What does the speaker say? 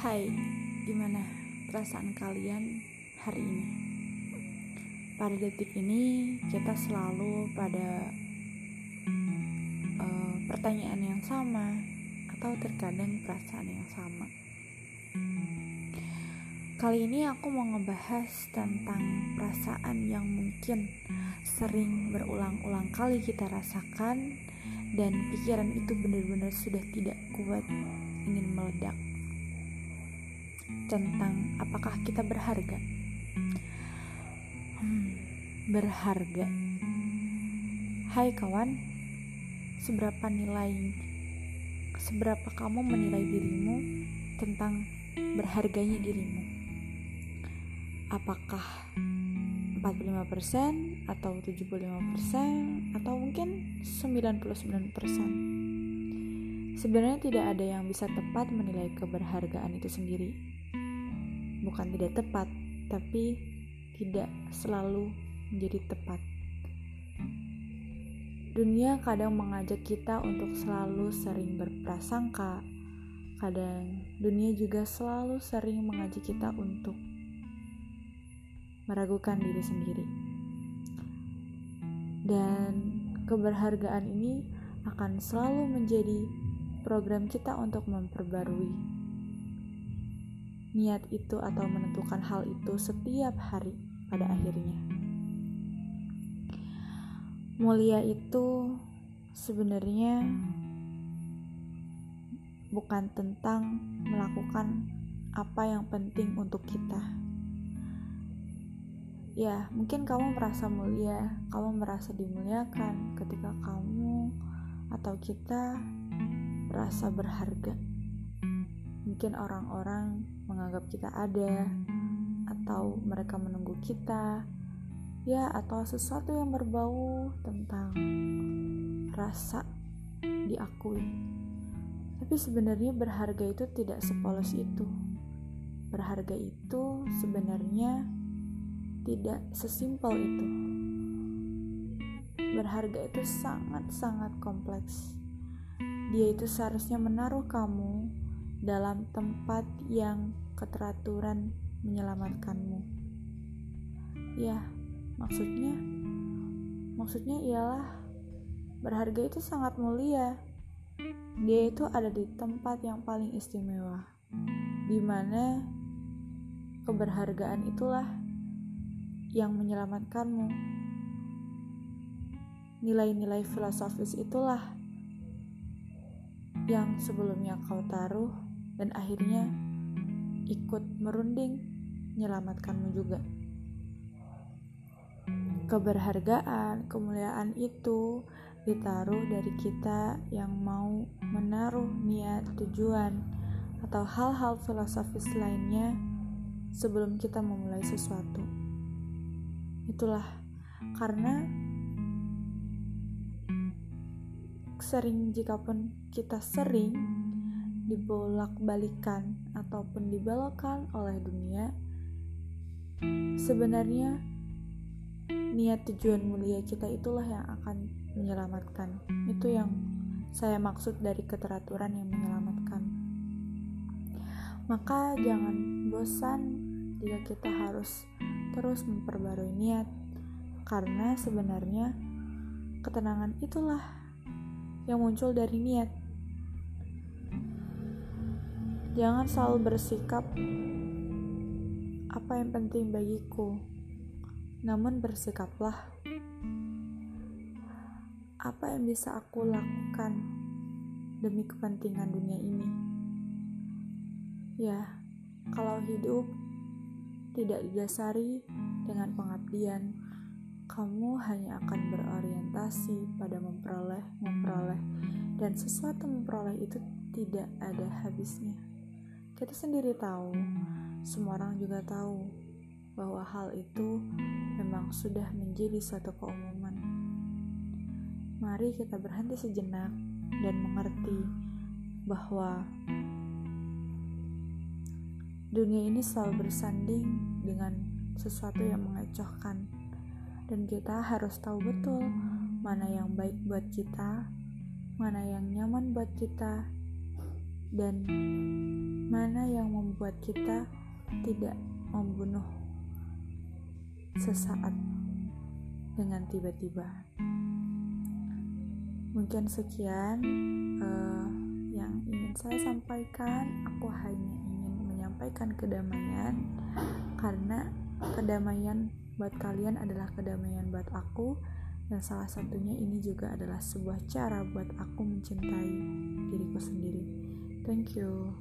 Hai, gimana perasaan kalian hari ini? Pada detik ini, kita selalu pada uh, pertanyaan yang sama, atau terkadang perasaan yang sama. Kali ini aku mau ngebahas tentang perasaan yang mungkin sering berulang-ulang kali kita rasakan, dan pikiran itu benar-benar sudah tidak kuat ingin meledak tentang apakah kita berharga. Hmm, berharga. Hai kawan, seberapa nilai, seberapa kamu menilai dirimu tentang berharganya dirimu? Apakah 45% atau 75% atau mungkin 99%? Sebenarnya tidak ada yang bisa tepat menilai keberhargaan itu sendiri. Bukan tidak tepat, tapi tidak selalu menjadi tepat. Dunia kadang mengajak kita untuk selalu sering berprasangka. Kadang dunia juga selalu sering mengajak kita untuk meragukan diri sendiri. Dan keberhargaan ini akan selalu menjadi program kita untuk memperbarui niat itu atau menentukan hal itu setiap hari pada akhirnya. Mulia itu sebenarnya bukan tentang melakukan apa yang penting untuk kita. Ya, mungkin kamu merasa mulia, kamu merasa dimuliakan ketika kamu atau kita merasa berharga. Mungkin orang-orang menganggap kita ada, atau mereka menunggu kita, ya, atau sesuatu yang berbau tentang rasa diakui. Tapi sebenarnya berharga itu tidak sepolos itu. Berharga itu sebenarnya tidak sesimpel itu. Berharga itu sangat-sangat kompleks dia itu seharusnya menaruh kamu dalam tempat yang keteraturan menyelamatkanmu. Ya, maksudnya maksudnya ialah berharga itu sangat mulia. Dia itu ada di tempat yang paling istimewa, di mana keberhargaan itulah yang menyelamatkanmu. Nilai-nilai filosofis itulah yang sebelumnya kau taruh dan akhirnya ikut merunding menyelamatkanmu juga. Keberhargaan, kemuliaan itu ditaruh dari kita yang mau menaruh niat, tujuan, atau hal-hal filosofis lainnya sebelum kita memulai sesuatu. Itulah karena sering jikapun kita sering dibolak-balikan ataupun dibelokkan oleh dunia sebenarnya niat tujuan mulia kita itulah yang akan menyelamatkan itu yang saya maksud dari keteraturan yang menyelamatkan maka jangan bosan jika kita harus terus memperbarui niat karena sebenarnya ketenangan itulah yang muncul dari niat. Jangan selalu bersikap apa yang penting bagiku, namun bersikaplah apa yang bisa aku lakukan demi kepentingan dunia ini. Ya, kalau hidup tidak didasari dengan pengabdian, kamu hanya akan berorientasi pada memperoleh, memperoleh, dan sesuatu memperoleh itu tidak ada habisnya. Kita sendiri tahu, semua orang juga tahu bahwa hal itu memang sudah menjadi suatu keumuman. Mari kita berhenti sejenak dan mengerti bahwa dunia ini selalu bersanding dengan sesuatu yang mengecohkan dan kita harus tahu betul mana yang baik buat kita, mana yang nyaman buat kita, dan mana yang membuat kita tidak membunuh sesaat dengan tiba-tiba. Mungkin sekian uh, yang ingin saya sampaikan. Aku hanya ingin menyampaikan kedamaian karena kedamaian buat kalian adalah kedamaian buat aku dan salah satunya ini juga adalah sebuah cara buat aku mencintai diriku sendiri. Thank you.